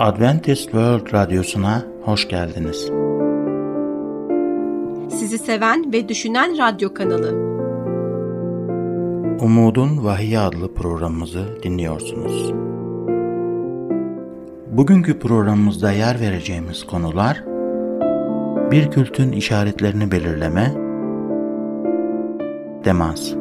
Adventist World Radyosu'na hoş geldiniz. Sizi seven ve düşünen radyo kanalı. Umudun Vahiy adlı programımızı dinliyorsunuz. Bugünkü programımızda yer vereceğimiz konular bir kültün işaretlerini belirleme, demans.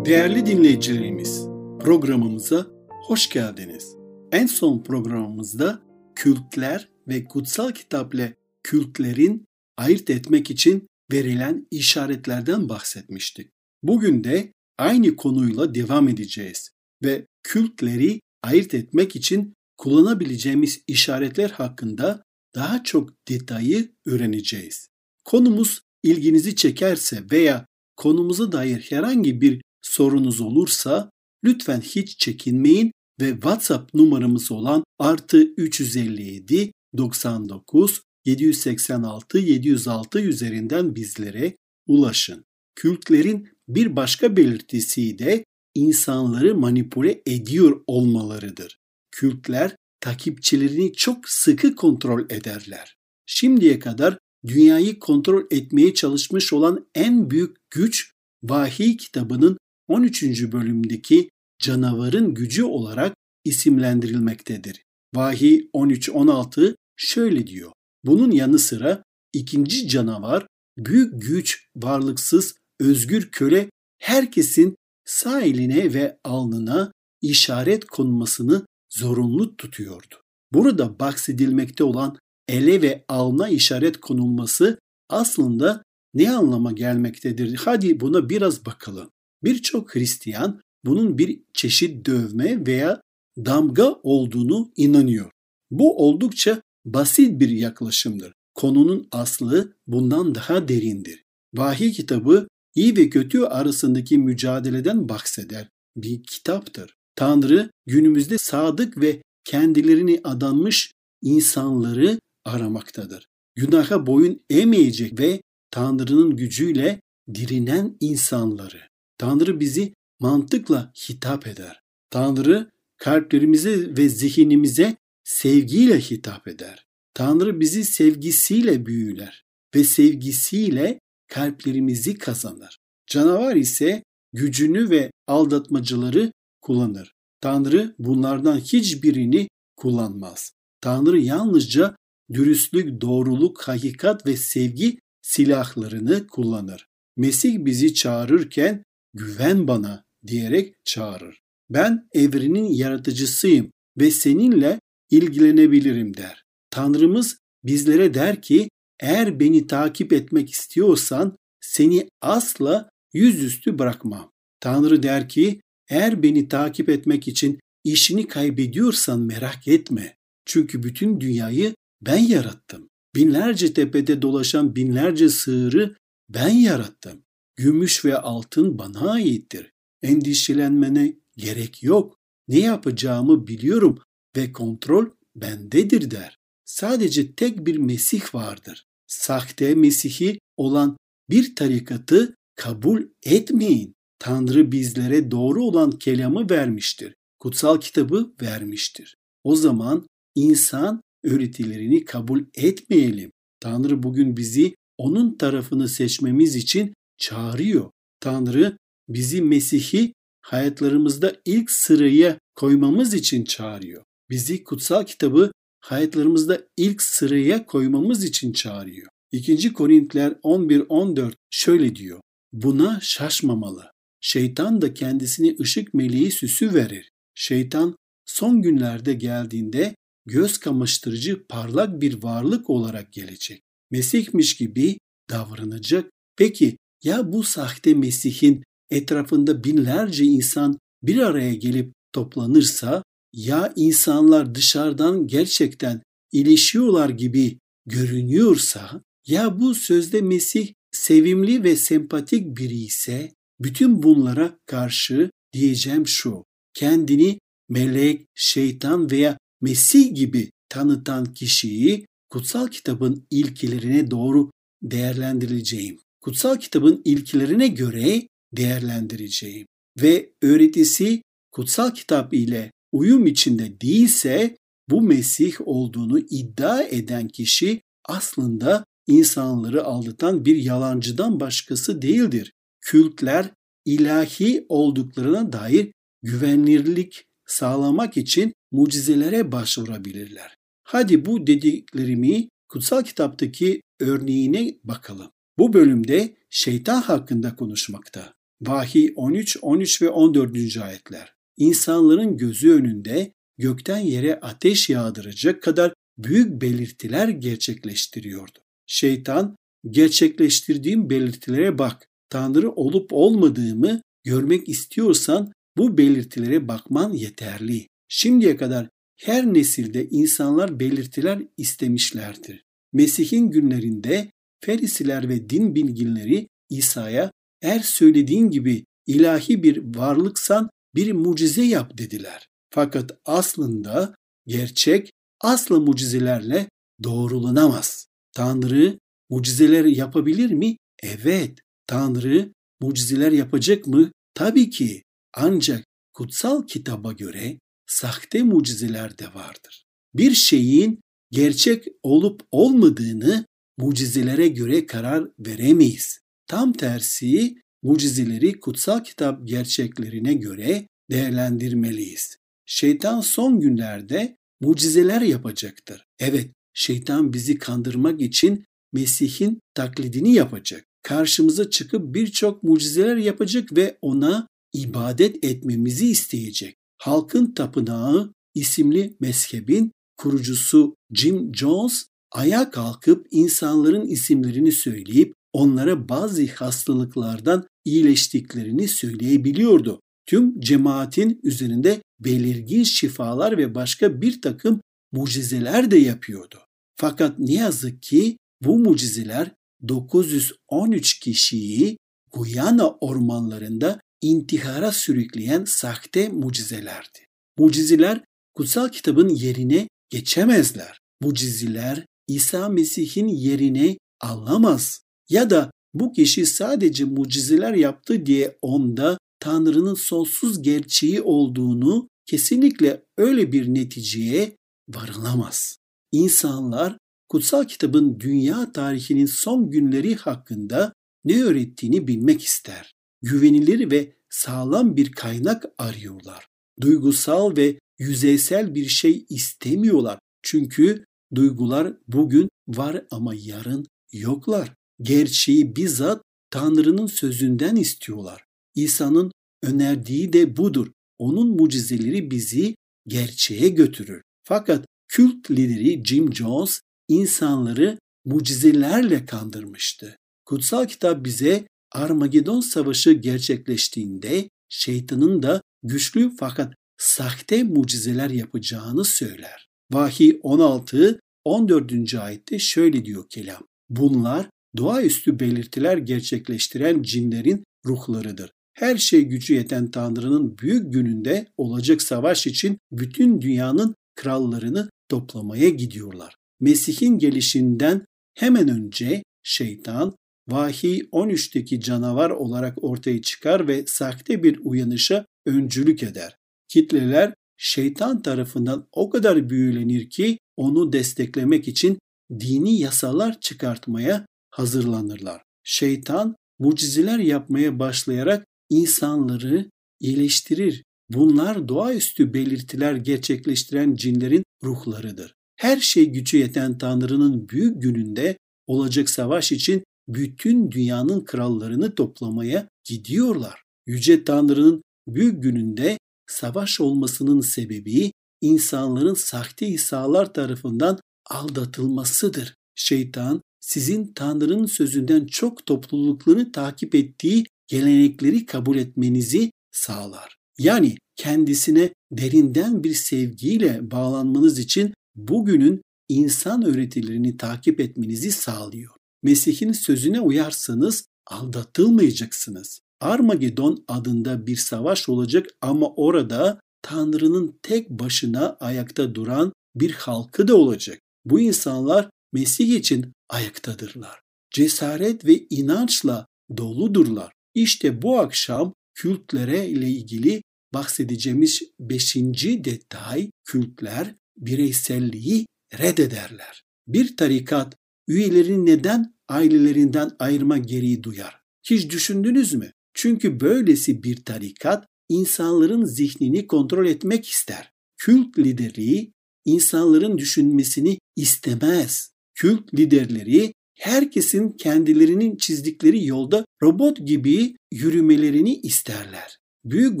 Değerli dinleyicilerimiz, programımıza hoş geldiniz. En son programımızda kültler ve kutsal kitapla kültlerin ayırt etmek için verilen işaretlerden bahsetmiştik. Bugün de aynı konuyla devam edeceğiz ve kültleri ayırt etmek için kullanabileceğimiz işaretler hakkında daha çok detayı öğreneceğiz. Konumuz ilginizi çekerse veya konumuza dair herhangi bir sorunuz olursa lütfen hiç çekinmeyin ve WhatsApp numaramız olan artı 357 99 786 706 üzerinden bizlere ulaşın. Kültlerin bir başka belirtisi de insanları manipüle ediyor olmalarıdır. Kültler takipçilerini çok sıkı kontrol ederler. Şimdiye kadar dünyayı kontrol etmeye çalışmış olan en büyük güç Vahiy kitabının 13. bölümdeki canavarın gücü olarak isimlendirilmektedir. Vahiy 13-16 şöyle diyor. Bunun yanı sıra ikinci canavar büyük güç, varlıksız, özgür köle herkesin sağ eline ve alnına işaret konmasını zorunlu tutuyordu. Burada bahsedilmekte olan ele ve alna işaret konulması aslında ne anlama gelmektedir? Hadi buna biraz bakalım. Birçok Hristiyan bunun bir çeşit dövme veya damga olduğunu inanıyor. Bu oldukça basit bir yaklaşımdır. Konunun aslı bundan daha derindir. Vahiy kitabı iyi ve kötü arasındaki mücadeleden bahseder. Bir kitaptır. Tanrı günümüzde sadık ve kendilerini adanmış insanları aramaktadır. Günaha boyun eğmeyecek ve Tanrı'nın gücüyle dirinen insanları. Tanrı bizi mantıkla hitap eder. Tanrı kalplerimize ve zihnimize sevgiyle hitap eder. Tanrı bizi sevgisiyle büyüler ve sevgisiyle kalplerimizi kazanır. Canavar ise gücünü ve aldatmacıları kullanır. Tanrı bunlardan hiçbirini kullanmaz. Tanrı yalnızca dürüstlük, doğruluk, hakikat ve sevgi silahlarını kullanır. Mesih bizi çağırırken güven bana diyerek çağırır. Ben evrenin yaratıcısıyım ve seninle ilgilenebilirim der. Tanrımız bizlere der ki eğer beni takip etmek istiyorsan seni asla yüzüstü bırakmam. Tanrı der ki eğer beni takip etmek için işini kaybediyorsan merak etme. Çünkü bütün dünyayı ben yarattım. Binlerce tepede dolaşan binlerce sığırı ben yarattım. Gümüş ve altın bana aittir. Endişelenmene gerek yok. Ne yapacağımı biliyorum ve kontrol bendedir der. Sadece tek bir Mesih vardır. Sahte Mesih'i olan bir tarikatı kabul etmeyin. Tanrı bizlere doğru olan kelamı vermiştir. Kutsal kitabı vermiştir. O zaman insan öğretilerini kabul etmeyelim. Tanrı bugün bizi onun tarafını seçmemiz için çağırıyor. Tanrı bizi Mesih'i hayatlarımızda ilk sıraya koymamız için çağırıyor. Bizi kutsal kitabı hayatlarımızda ilk sıraya koymamız için çağırıyor. 2. Korintiler 11-14 şöyle diyor. Buna şaşmamalı. Şeytan da kendisine ışık meleği süsü verir. Şeytan son günlerde geldiğinde göz kamaştırıcı parlak bir varlık olarak gelecek. Mesihmiş gibi davranacak. Peki ya bu sahte Mesih'in etrafında binlerce insan bir araya gelip toplanırsa ya insanlar dışarıdan gerçekten ilişiyorlar gibi görünüyorsa ya bu sözde Mesih sevimli ve sempatik biri ise bütün bunlara karşı diyeceğim şu. Kendini melek, şeytan veya Mesih gibi tanıtan kişiyi kutsal kitabın ilkelerine doğru değerlendirileceğim. Kutsal kitabın ilkelerine göre değerlendireceğim. Ve öğretisi kutsal kitap ile uyum içinde değilse bu Mesih olduğunu iddia eden kişi aslında insanları aldatan bir yalancıdan başkası değildir. Kültler ilahi olduklarına dair güvenilirlik sağlamak için mucizelere başvurabilirler. Hadi bu dediklerimi kutsal kitaptaki örneğine bakalım. Bu bölümde şeytan hakkında konuşmakta. Vahiy 13, 13 ve 14. ayetler. İnsanların gözü önünde gökten yere ateş yağdıracak kadar büyük belirtiler gerçekleştiriyordu. Şeytan, gerçekleştirdiğim belirtilere bak, Tanrı olup olmadığımı görmek istiyorsan bu belirtilere bakman yeterli. Şimdiye kadar her nesilde insanlar belirtiler istemişlerdir. Mesih'in günlerinde Ferisiler ve din bilginleri İsa'ya eğer söylediğin gibi ilahi bir varlıksan bir mucize yap dediler. Fakat aslında gerçek asla mucizelerle doğrulanamaz. Tanrı mucizeler yapabilir mi? Evet. Tanrı mucizeler yapacak mı? Tabii ki. Ancak kutsal kitaba göre sahte mucizeler de vardır. Bir şeyin gerçek olup olmadığını mucizelere göre karar veremeyiz. Tam tersi mucizeleri kutsal kitap gerçeklerine göre değerlendirmeliyiz. Şeytan son günlerde mucizeler yapacaktır. Evet, şeytan bizi kandırmak için Mesih'in taklidini yapacak. Karşımıza çıkıp birçok mucizeler yapacak ve ona ibadet etmemizi isteyecek. Halkın Tapınağı isimli mezhebin kurucusu Jim Jones ayağa kalkıp insanların isimlerini söyleyip onlara bazı hastalıklardan iyileştiklerini söyleyebiliyordu. Tüm cemaatin üzerinde belirgin şifalar ve başka bir takım mucizeler de yapıyordu. Fakat ne yazık ki bu mucizeler 913 kişiyi Guyana ormanlarında intihara sürükleyen sahte mucizelerdi. Mucizeler kutsal kitabın yerine geçemezler. Mucizeler İsa Mesih'in yerine alamaz. Ya da bu kişi sadece mucizeler yaptı diye onda Tanrı'nın sonsuz gerçeği olduğunu kesinlikle öyle bir neticeye varılamaz. İnsanlar kutsal kitabın dünya tarihinin son günleri hakkında ne öğrettiğini bilmek ister. Güvenilir ve sağlam bir kaynak arıyorlar. Duygusal ve yüzeysel bir şey istemiyorlar. Çünkü duygular bugün var ama yarın yoklar. Gerçeği bizzat Tanrı'nın sözünden istiyorlar. İsa'nın önerdiği de budur. Onun mucizeleri bizi gerçeğe götürür. Fakat kült lideri Jim Jones insanları mucizelerle kandırmıştı. Kutsal kitap bize Armagedon Savaşı gerçekleştiğinde şeytanın da güçlü fakat sahte mucizeler yapacağını söyler. Vahiy 16 14. ayette şöyle diyor kelam. Bunlar doğaüstü belirtiler gerçekleştiren cinlerin ruhlarıdır. Her şey gücü yeten Tanrı'nın büyük gününde olacak savaş için bütün dünyanın krallarını toplamaya gidiyorlar. Mesih'in gelişinden hemen önce şeytan Vahiy 13'teki canavar olarak ortaya çıkar ve sahte bir uyanışa öncülük eder. Kitleler şeytan tarafından o kadar büyülenir ki onu desteklemek için dini yasalar çıkartmaya hazırlanırlar. Şeytan mucizeler yapmaya başlayarak insanları iyileştirir. Bunlar doğaüstü belirtiler gerçekleştiren cinlerin ruhlarıdır. Her şey gücü yeten Tanrı'nın büyük gününde olacak savaş için bütün dünyanın krallarını toplamaya gidiyorlar. Yüce Tanrı'nın büyük gününde savaş olmasının sebebi insanların sahte İsa'lar tarafından aldatılmasıdır. Şeytan sizin Tanrı'nın sözünden çok toplulukları takip ettiği gelenekleri kabul etmenizi sağlar. Yani kendisine derinden bir sevgiyle bağlanmanız için bugünün insan öğretilerini takip etmenizi sağlıyor. Mesih'in sözüne uyarsanız aldatılmayacaksınız. Armagedon adında bir savaş olacak ama orada Tanrı'nın tek başına ayakta duran bir halkı da olacak. Bu insanlar Mesih için ayaktadırlar. Cesaret ve inançla doludurlar. İşte bu akşam kültlere ile ilgili bahsedeceğimiz beşinci detay kültler bireyselliği reddederler. Bir tarikat üyelerini neden ailelerinden ayırma gereği duyar? Hiç düşündünüz mü? Çünkü böylesi bir tarikat insanların zihnini kontrol etmek ister. Kült liderliği insanların düşünmesini istemez. Kült liderleri herkesin kendilerinin çizdikleri yolda robot gibi yürümelerini isterler. Büyük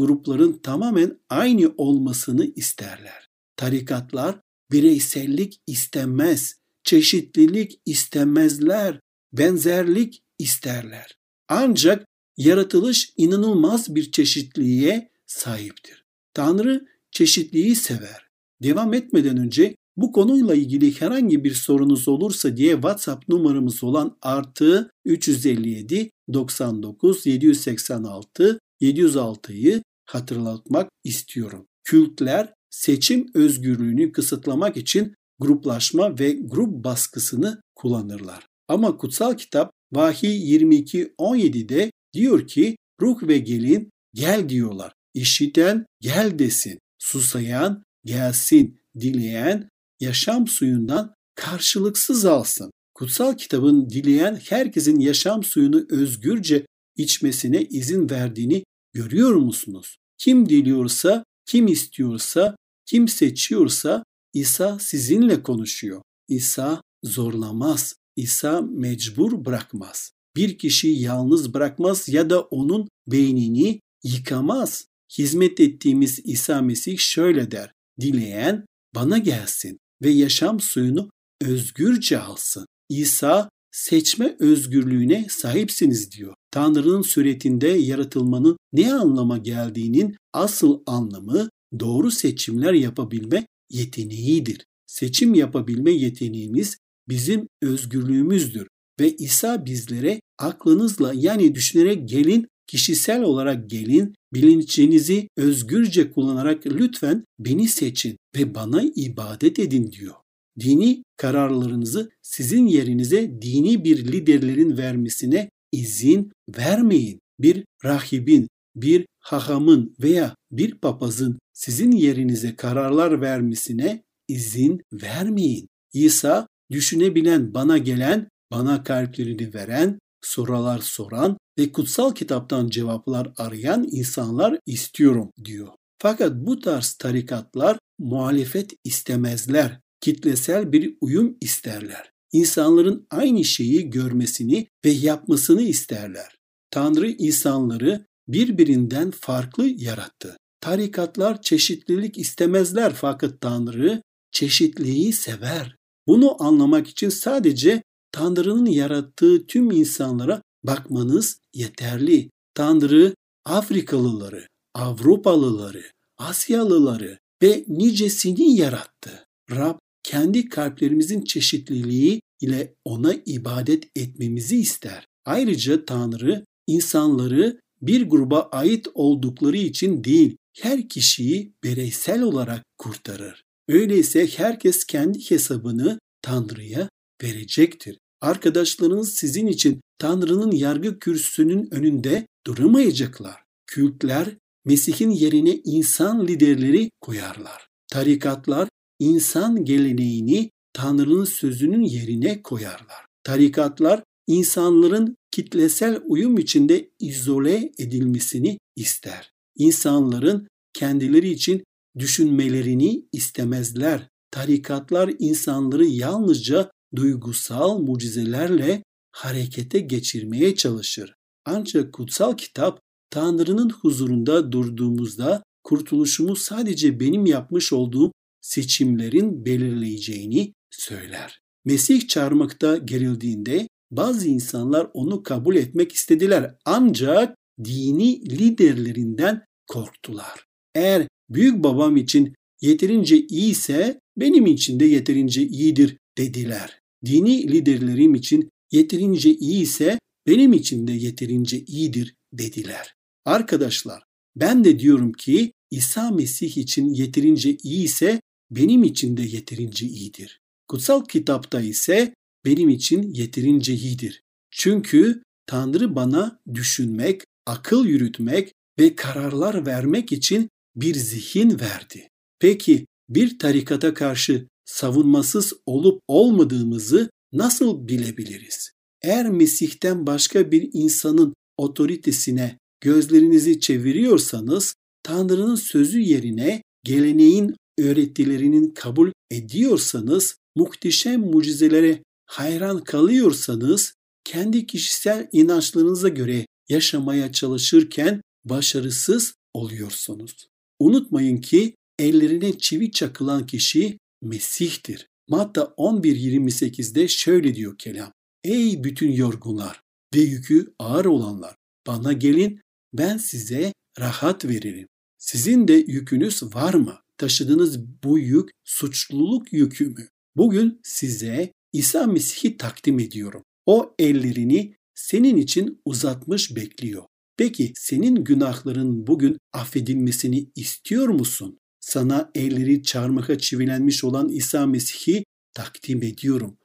grupların tamamen aynı olmasını isterler. Tarikatlar bireysellik istemez, çeşitlilik istemezler, benzerlik isterler. Ancak yaratılış inanılmaz bir çeşitliliğe sahiptir. Tanrı çeşitliği sever. Devam etmeden önce bu konuyla ilgili herhangi bir sorunuz olursa diye WhatsApp numaramız olan artı 357 99 786 706'yı hatırlatmak istiyorum. Kültler seçim özgürlüğünü kısıtlamak için gruplaşma ve grup baskısını kullanırlar. Ama kutsal kitap Vahiy 22.17'de diyor ki ruh ve gelin gel diyorlar. İşiten gel desin. Susayan gelsin. Dileyen yaşam suyundan karşılıksız alsın. Kutsal kitabın dileyen herkesin yaşam suyunu özgürce içmesine izin verdiğini görüyor musunuz? Kim diliyorsa, kim istiyorsa, kim seçiyorsa İsa sizinle konuşuyor. İsa zorlamaz. İsa mecbur bırakmaz. Bir kişiyi yalnız bırakmaz ya da onun beynini yıkamaz. Hizmet ettiğimiz İsa Mesih şöyle der. Dileyen bana gelsin ve yaşam suyunu özgürce alsın. İsa seçme özgürlüğüne sahipsiniz diyor. Tanrı'nın suretinde yaratılmanın ne anlama geldiğinin asıl anlamı doğru seçimler yapabilme yeteneğidir. Seçim yapabilme yeteneğimiz bizim özgürlüğümüzdür ve İsa bizlere aklınızla yani düşünerek gelin, kişisel olarak gelin, bilincinizi özgürce kullanarak lütfen beni seçin ve bana ibadet edin diyor. Dini kararlarınızı sizin yerinize dini bir liderlerin vermesine izin vermeyin. Bir rahibin, bir hahamın veya bir papazın sizin yerinize kararlar vermesine izin vermeyin. İsa düşünebilen, bana gelen, bana kalplerini veren, sorular soran ve kutsal kitaptan cevaplar arayan insanlar istiyorum diyor. Fakat bu tarz tarikatlar muhalefet istemezler. Kitlesel bir uyum isterler. İnsanların aynı şeyi görmesini ve yapmasını isterler. Tanrı insanları birbirinden farklı yarattı. Tarikatlar çeşitlilik istemezler fakat Tanrı çeşitliği sever. Bunu anlamak için sadece Tanrı'nın yarattığı tüm insanlara bakmanız yeterli. Tanrı Afrikalıları, Avrupalıları, Asyalıları ve nicesini yarattı. Rab kendi kalplerimizin çeşitliliği ile ona ibadet etmemizi ister. Ayrıca Tanrı insanları bir gruba ait oldukları için değil, her kişiyi bireysel olarak kurtarır. Öyleyse herkes kendi hesabını Tanrı'ya verecektir. Arkadaşlarınız sizin için Tanrı'nın yargı kürsüsünün önünde duramayacaklar. Kültler Mesih'in yerine insan liderleri koyarlar. Tarikatlar insan geleneğini Tanrı'nın sözünün yerine koyarlar. Tarikatlar insanların kitlesel uyum içinde izole edilmesini ister. İnsanların kendileri için düşünmelerini istemezler. Tarikatlar insanları yalnızca duygusal mucizelerle harekete geçirmeye çalışır. Ancak kutsal kitap Tanrı'nın huzurunda durduğumuzda kurtuluşumu sadece benim yapmış olduğum seçimlerin belirleyeceğini söyler. Mesih çarmıkta gerildiğinde bazı insanlar onu kabul etmek istediler ancak dini liderlerinden korktular. Eğer büyük babam için yeterince iyiyse benim için de yeterince iyidir dediler. Dini liderlerim için yeterince iyiyse benim için de yeterince iyidir dediler. Arkadaşlar ben de diyorum ki İsa Mesih için yeterince iyiyse benim için de yeterince iyidir. Kutsal kitapta ise benim için yeterince iyidir. Çünkü Tanrı bana düşünmek, akıl yürütmek ve kararlar vermek için bir zihin verdi. Peki bir tarikata karşı savunmasız olup olmadığımızı nasıl bilebiliriz? Eğer Mesih'ten başka bir insanın otoritesine gözlerinizi çeviriyorsanız Tanrı'nın sözü yerine geleneğin öğretilerinin kabul ediyorsanız, muhteşem mucizelere hayran kalıyorsanız, kendi kişisel inançlarınıza göre yaşamaya çalışırken başarısız oluyorsunuz. Unutmayın ki ellerine çivi çakılan kişi Mesih'tir. Matta 11.28'de şöyle diyor kelam. Ey bütün yorgunlar ve yükü ağır olanlar bana gelin ben size rahat veririm. Sizin de yükünüz var mı? Taşıdığınız bu yük suçluluk yükü mü? Bugün size İsa Mesih'i takdim ediyorum. O ellerini senin için uzatmış bekliyor. Peki senin günahların bugün affedilmesini istiyor musun? Sana elleri çarmıha çivilenmiş olan İsa Mesih'i takdim ediyorum.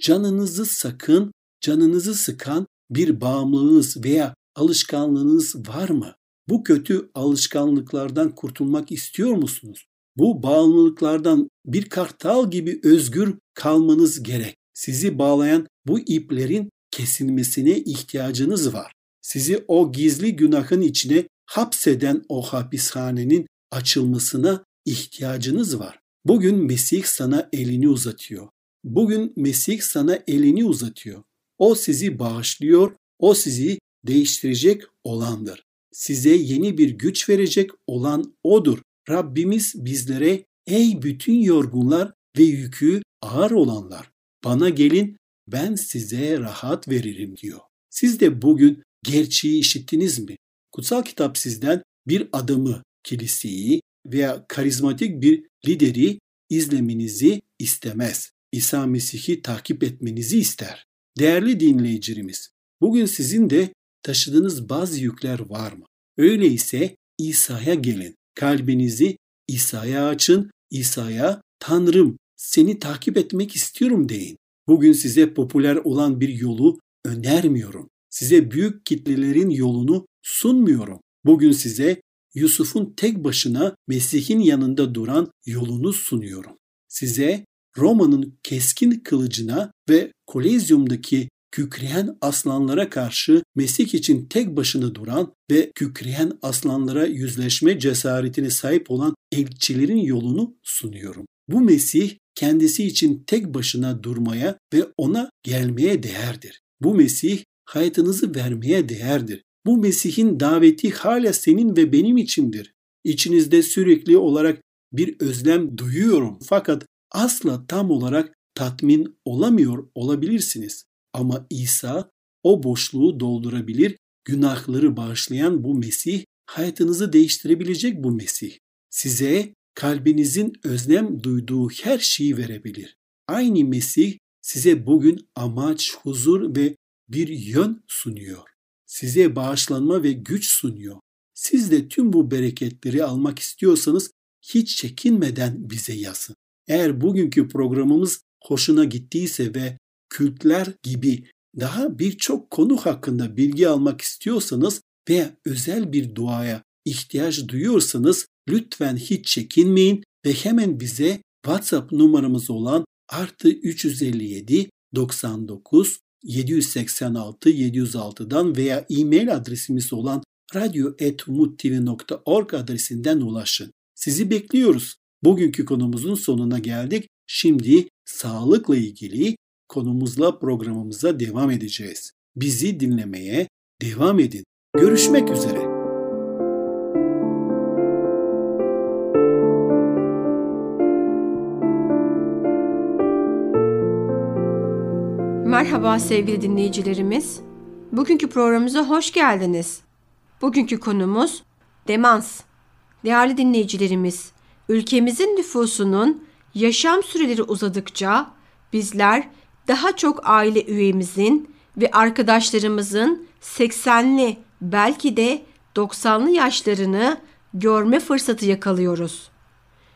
Canınızı sakın, canınızı sıkan bir bağımlılığınız veya alışkanlığınız var mı? Bu kötü alışkanlıklardan kurtulmak istiyor musunuz? Bu bağımlılıklardan bir kartal gibi özgür kalmanız gerek. Sizi bağlayan bu iplerin kesilmesine ihtiyacınız var. Sizi o gizli günahın içine hapseden o hapishanenin açılmasına ihtiyacınız var. Bugün Mesih sana elini uzatıyor. Bugün Mesih sana elini uzatıyor. O sizi bağışlıyor, o sizi değiştirecek olandır. Size yeni bir güç verecek olan odur. Rabbimiz bizlere ey bütün yorgunlar ve yükü ağır olanlar bana gelin ben size rahat veririm diyor. Siz de bugün gerçeği işittiniz mi? Kutsal kitap sizden bir adamı, kiliseyi veya karizmatik bir lideri izlemenizi istemez. İsa Mesih'i takip etmenizi ister. Değerli dinleyicilerimiz, bugün sizin de taşıdığınız bazı yükler var mı? Öyleyse İsa'ya gelin. Kalbinizi İsa'ya açın. İsa'ya Tanrım seni takip etmek istiyorum deyin. Bugün size popüler olan bir yolu önermiyorum. Size büyük kitlelerin yolunu sunmuyorum. Bugün size Yusuf'un tek başına Mesih'in yanında duran yolunu sunuyorum. Size Roma'nın keskin kılıcına ve Kolezyum'daki kükreyen aslanlara karşı Mesih için tek başına duran ve kükreyen aslanlara yüzleşme cesaretine sahip olan elçilerin yolunu sunuyorum. Bu Mesih kendisi için tek başına durmaya ve ona gelmeye değerdir. Bu Mesih hayatınızı vermeye değerdir. Bu Mesih'in daveti hala senin ve benim içindir. İçinizde sürekli olarak bir özlem duyuyorum fakat asla tam olarak tatmin olamıyor olabilirsiniz. Ama İsa o boşluğu doldurabilir, günahları bağışlayan bu Mesih, hayatınızı değiştirebilecek bu Mesih. Size kalbinizin özlem duyduğu her şeyi verebilir. Aynı Mesih size bugün amaç, huzur ve bir yön sunuyor. Size bağışlanma ve güç sunuyor. Siz de tüm bu bereketleri almak istiyorsanız hiç çekinmeden bize yazın. Eğer bugünkü programımız hoşuna gittiyse ve kültler gibi daha birçok konu hakkında bilgi almak istiyorsanız veya özel bir duaya ihtiyaç duyuyorsanız lütfen hiç çekinmeyin ve hemen bize WhatsApp numaramız olan artı 357 99 786 706'dan veya e-mail adresimiz olan radyo.umuttv.org adresinden ulaşın. Sizi bekliyoruz. Bugünkü konumuzun sonuna geldik. Şimdi sağlıkla ilgili konumuzla programımıza devam edeceğiz. Bizi dinlemeye devam edin. Görüşmek üzere. Merhaba sevgili dinleyicilerimiz. Bugünkü programımıza hoş geldiniz. Bugünkü konumuz demans. Değerli dinleyicilerimiz, ülkemizin nüfusunun yaşam süreleri uzadıkça bizler daha çok aile üyemizin ve arkadaşlarımızın 80'li belki de 90'lı yaşlarını görme fırsatı yakalıyoruz.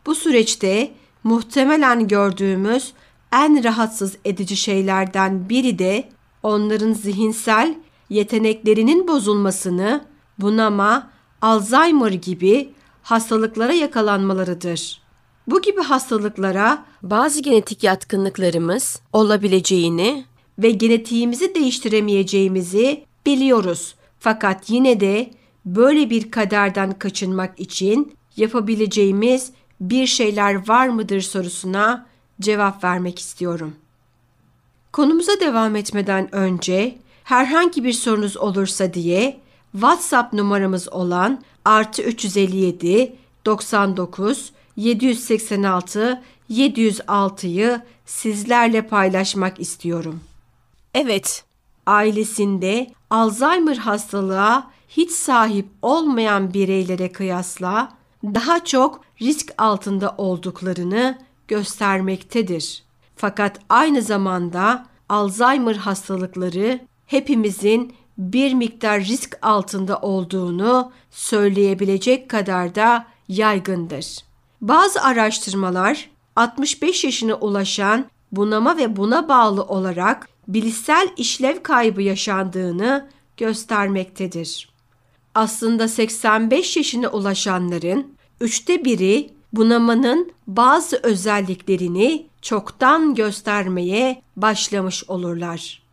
Bu süreçte muhtemelen gördüğümüz en rahatsız edici şeylerden biri de onların zihinsel yeteneklerinin bozulmasını bunama, Alzheimer gibi hastalıklara yakalanmalarıdır. Bu gibi hastalıklara bazı genetik yatkınlıklarımız olabileceğini ve genetiğimizi değiştiremeyeceğimizi biliyoruz. Fakat yine de böyle bir kaderden kaçınmak için yapabileceğimiz bir şeyler var mıdır sorusuna cevap vermek istiyorum. Konumuza devam etmeden önce herhangi bir sorunuz olursa diye WhatsApp numaramız olan artı 357 99 786 706'yı sizlerle paylaşmak istiyorum. Evet, ailesinde Alzheimer hastalığa hiç sahip olmayan bireylere kıyasla daha çok risk altında olduklarını göstermektedir. Fakat aynı zamanda Alzheimer hastalıkları hepimizin bir miktar risk altında olduğunu söyleyebilecek kadar da yaygındır. Bazı araştırmalar 65 yaşına ulaşan bunama ve buna bağlı olarak bilişsel işlev kaybı yaşandığını göstermektedir. Aslında 85 yaşına ulaşanların üçte biri bunamanın bazı özelliklerini çoktan göstermeye başlamış olurlar.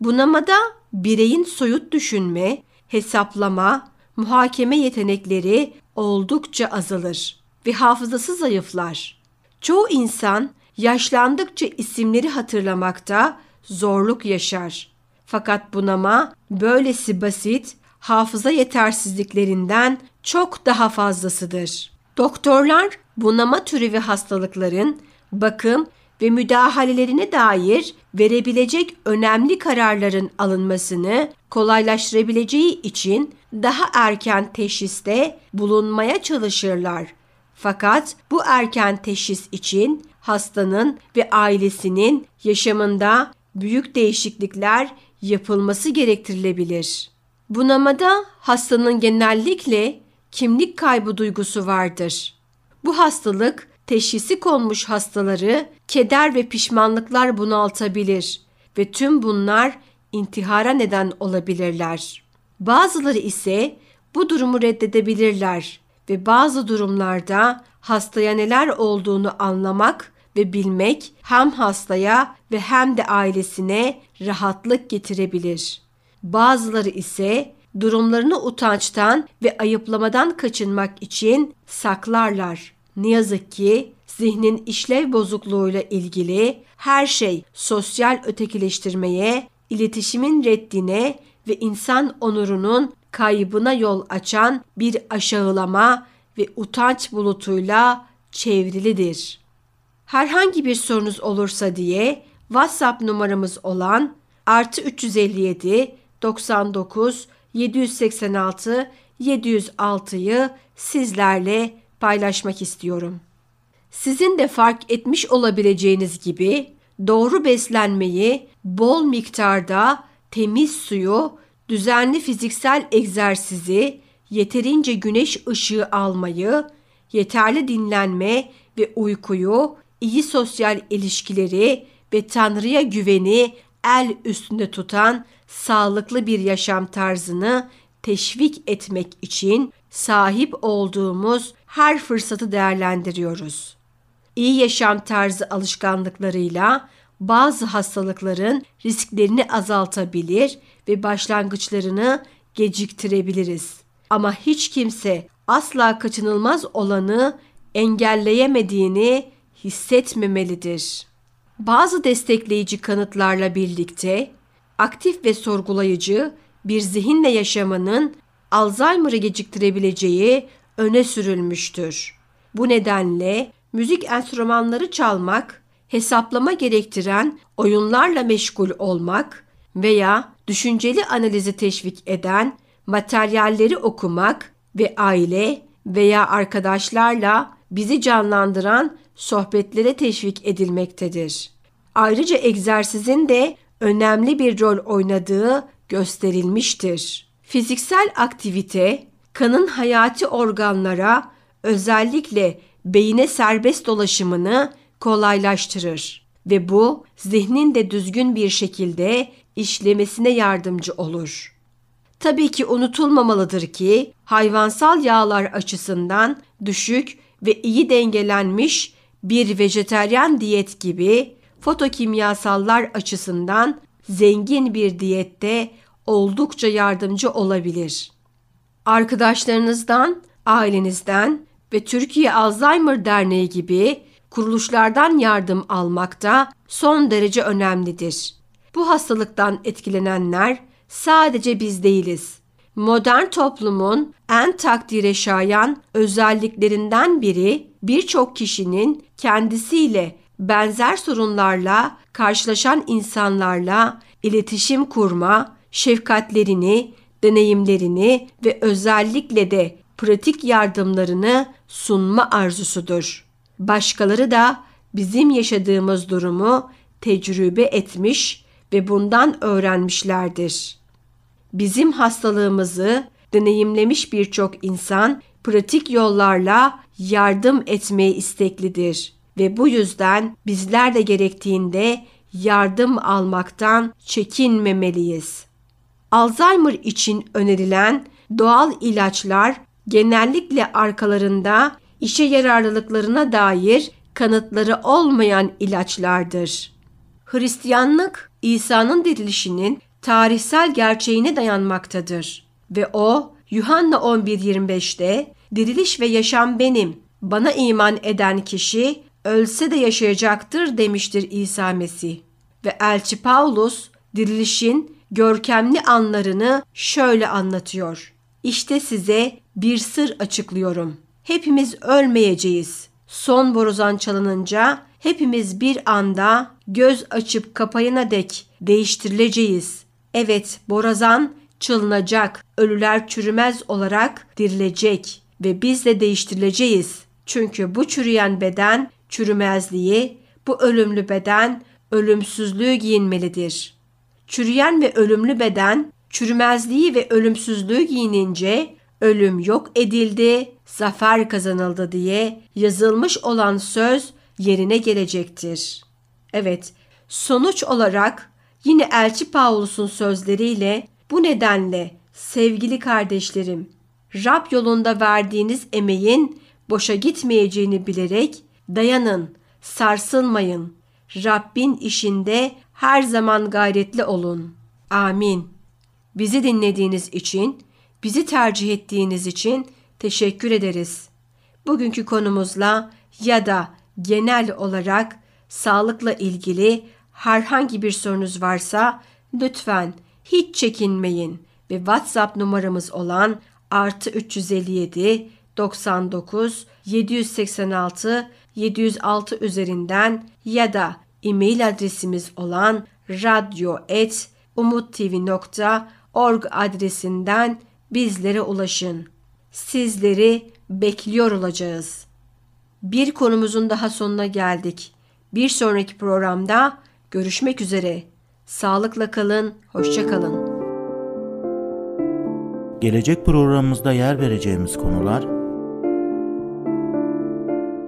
Bunamada bireyin soyut düşünme, hesaplama, muhakeme yetenekleri oldukça azalır ve hafızası zayıflar. Çoğu insan yaşlandıkça isimleri hatırlamakta zorluk yaşar. Fakat bunama böylesi basit hafıza yetersizliklerinden çok daha fazlasıdır. Doktorlar bunama türü ve hastalıkların bakım ve müdahalelerine dair verebilecek önemli kararların alınmasını kolaylaştırabileceği için daha erken teşhiste bulunmaya çalışırlar. Fakat bu erken teşhis için hastanın ve ailesinin yaşamında büyük değişiklikler yapılması gerektirilebilir. Bunamada hastanın genellikle kimlik kaybı duygusu vardır. Bu hastalık teşhisi konmuş hastaları keder ve pişmanlıklar bunaltabilir ve tüm bunlar intihara neden olabilirler. Bazıları ise bu durumu reddedebilirler ve bazı durumlarda hastaya neler olduğunu anlamak ve bilmek hem hastaya ve hem de ailesine rahatlık getirebilir. Bazıları ise durumlarını utançtan ve ayıplamadan kaçınmak için saklarlar. Ne yazık ki zihnin işlev bozukluğuyla ilgili her şey sosyal ötekileştirmeye, iletişimin reddine ve insan onurunun kaybına yol açan bir aşağılama ve utanç bulutuyla çevrilidir. Herhangi bir sorunuz olursa diye WhatsApp numaramız olan artı 357 99 786 706'yı sizlerle paylaşmak istiyorum. Sizin de fark etmiş olabileceğiniz gibi doğru beslenmeyi, bol miktarda temiz suyu, düzenli fiziksel egzersizi, yeterince güneş ışığı almayı, yeterli dinlenme ve uykuyu, iyi sosyal ilişkileri ve Tanrı'ya güveni el üstünde tutan sağlıklı bir yaşam tarzını teşvik etmek için sahip olduğumuz her fırsatı değerlendiriyoruz. İyi yaşam tarzı alışkanlıklarıyla bazı hastalıkların risklerini azaltabilir ve başlangıçlarını geciktirebiliriz. Ama hiç kimse asla kaçınılmaz olanı engelleyemediğini hissetmemelidir. Bazı destekleyici kanıtlarla birlikte aktif ve sorgulayıcı bir zihinle yaşamanın Alzheimer'ı geciktirebileceği öne sürülmüştür. Bu nedenle müzik enstrümanları çalmak, hesaplama gerektiren oyunlarla meşgul olmak veya düşünceli analizi teşvik eden materyalleri okumak ve aile veya arkadaşlarla bizi canlandıran sohbetlere teşvik edilmektedir. Ayrıca egzersizin de önemli bir rol oynadığı gösterilmiştir. Fiziksel aktivite kanın hayati organlara özellikle beyine serbest dolaşımını kolaylaştırır ve bu zihnin de düzgün bir şekilde işlemesine yardımcı olur. Tabii ki unutulmamalıdır ki hayvansal yağlar açısından düşük ve iyi dengelenmiş bir vejeteryan diyet gibi fotokimyasallar açısından zengin bir diyette oldukça yardımcı olabilir. Arkadaşlarınızdan, ailenizden ve Türkiye Alzheimer Derneği gibi kuruluşlardan yardım almak da son derece önemlidir. Bu hastalıktan etkilenenler sadece biz değiliz. Modern toplumun en takdire şayan özelliklerinden biri birçok kişinin kendisiyle benzer sorunlarla karşılaşan insanlarla iletişim kurma, şefkatlerini, deneyimlerini ve özellikle de pratik yardımlarını sunma arzusudur. Başkaları da bizim yaşadığımız durumu tecrübe etmiş ve bundan öğrenmişlerdir. Bizim hastalığımızı deneyimlemiş birçok insan pratik yollarla yardım etmeye isteklidir ve bu yüzden bizler de gerektiğinde yardım almaktan çekinmemeliyiz. Alzheimer için önerilen doğal ilaçlar genellikle arkalarında işe yararlılıklarına dair kanıtları olmayan ilaçlardır. Hristiyanlık İsa'nın dirilişinin tarihsel gerçeğine dayanmaktadır ve o Yuhanna 11.25'te diriliş ve yaşam benim. Bana iman eden kişi ölse de yaşayacaktır demiştir İsa Mesih. Ve elçi Paulus dirilişin görkemli anlarını şöyle anlatıyor. İşte size bir sır açıklıyorum. Hepimiz ölmeyeceğiz. Son borazan çalınınca hepimiz bir anda göz açıp kapayına dek değiştirileceğiz. Evet, borazan çalınacak, ölüler çürümez olarak dirilecek ve biz de değiştirileceğiz. Çünkü bu çürüyen beden çürümezliği, bu ölümlü beden ölümsüzlüğü giyinmelidir. Çürüyen ve ölümlü beden çürümezliği ve ölümsüzlüğü giyinince ölüm yok edildi, zafer kazanıldı diye yazılmış olan söz yerine gelecektir. Evet, sonuç olarak yine Elçi Paulus'un sözleriyle bu nedenle sevgili kardeşlerim, Rab yolunda verdiğiniz emeğin boşa gitmeyeceğini bilerek dayanın, sarsılmayın. Rabbin işinde her zaman gayretli olun. Amin. Bizi dinlediğiniz için, bizi tercih ettiğiniz için teşekkür ederiz. Bugünkü konumuzla ya da genel olarak sağlıkla ilgili herhangi bir sorunuz varsa lütfen hiç çekinmeyin ve WhatsApp numaramız olan artı 357 99 786 706 üzerinden ya da e-mail adresimiz olan radyo.umuttv.org adresinden bizlere ulaşın. Sizleri bekliyor olacağız. Bir konumuzun daha sonuna geldik. Bir sonraki programda görüşmek üzere. Sağlıkla kalın, hoşça kalın. Gelecek programımızda yer vereceğimiz konular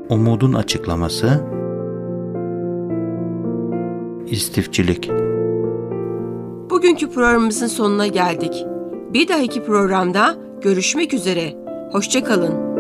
Umudun açıklaması İstifçilik Bugünkü programımızın sonuna geldik. Bir dahaki programda görüşmek üzere. Hoşça kalın.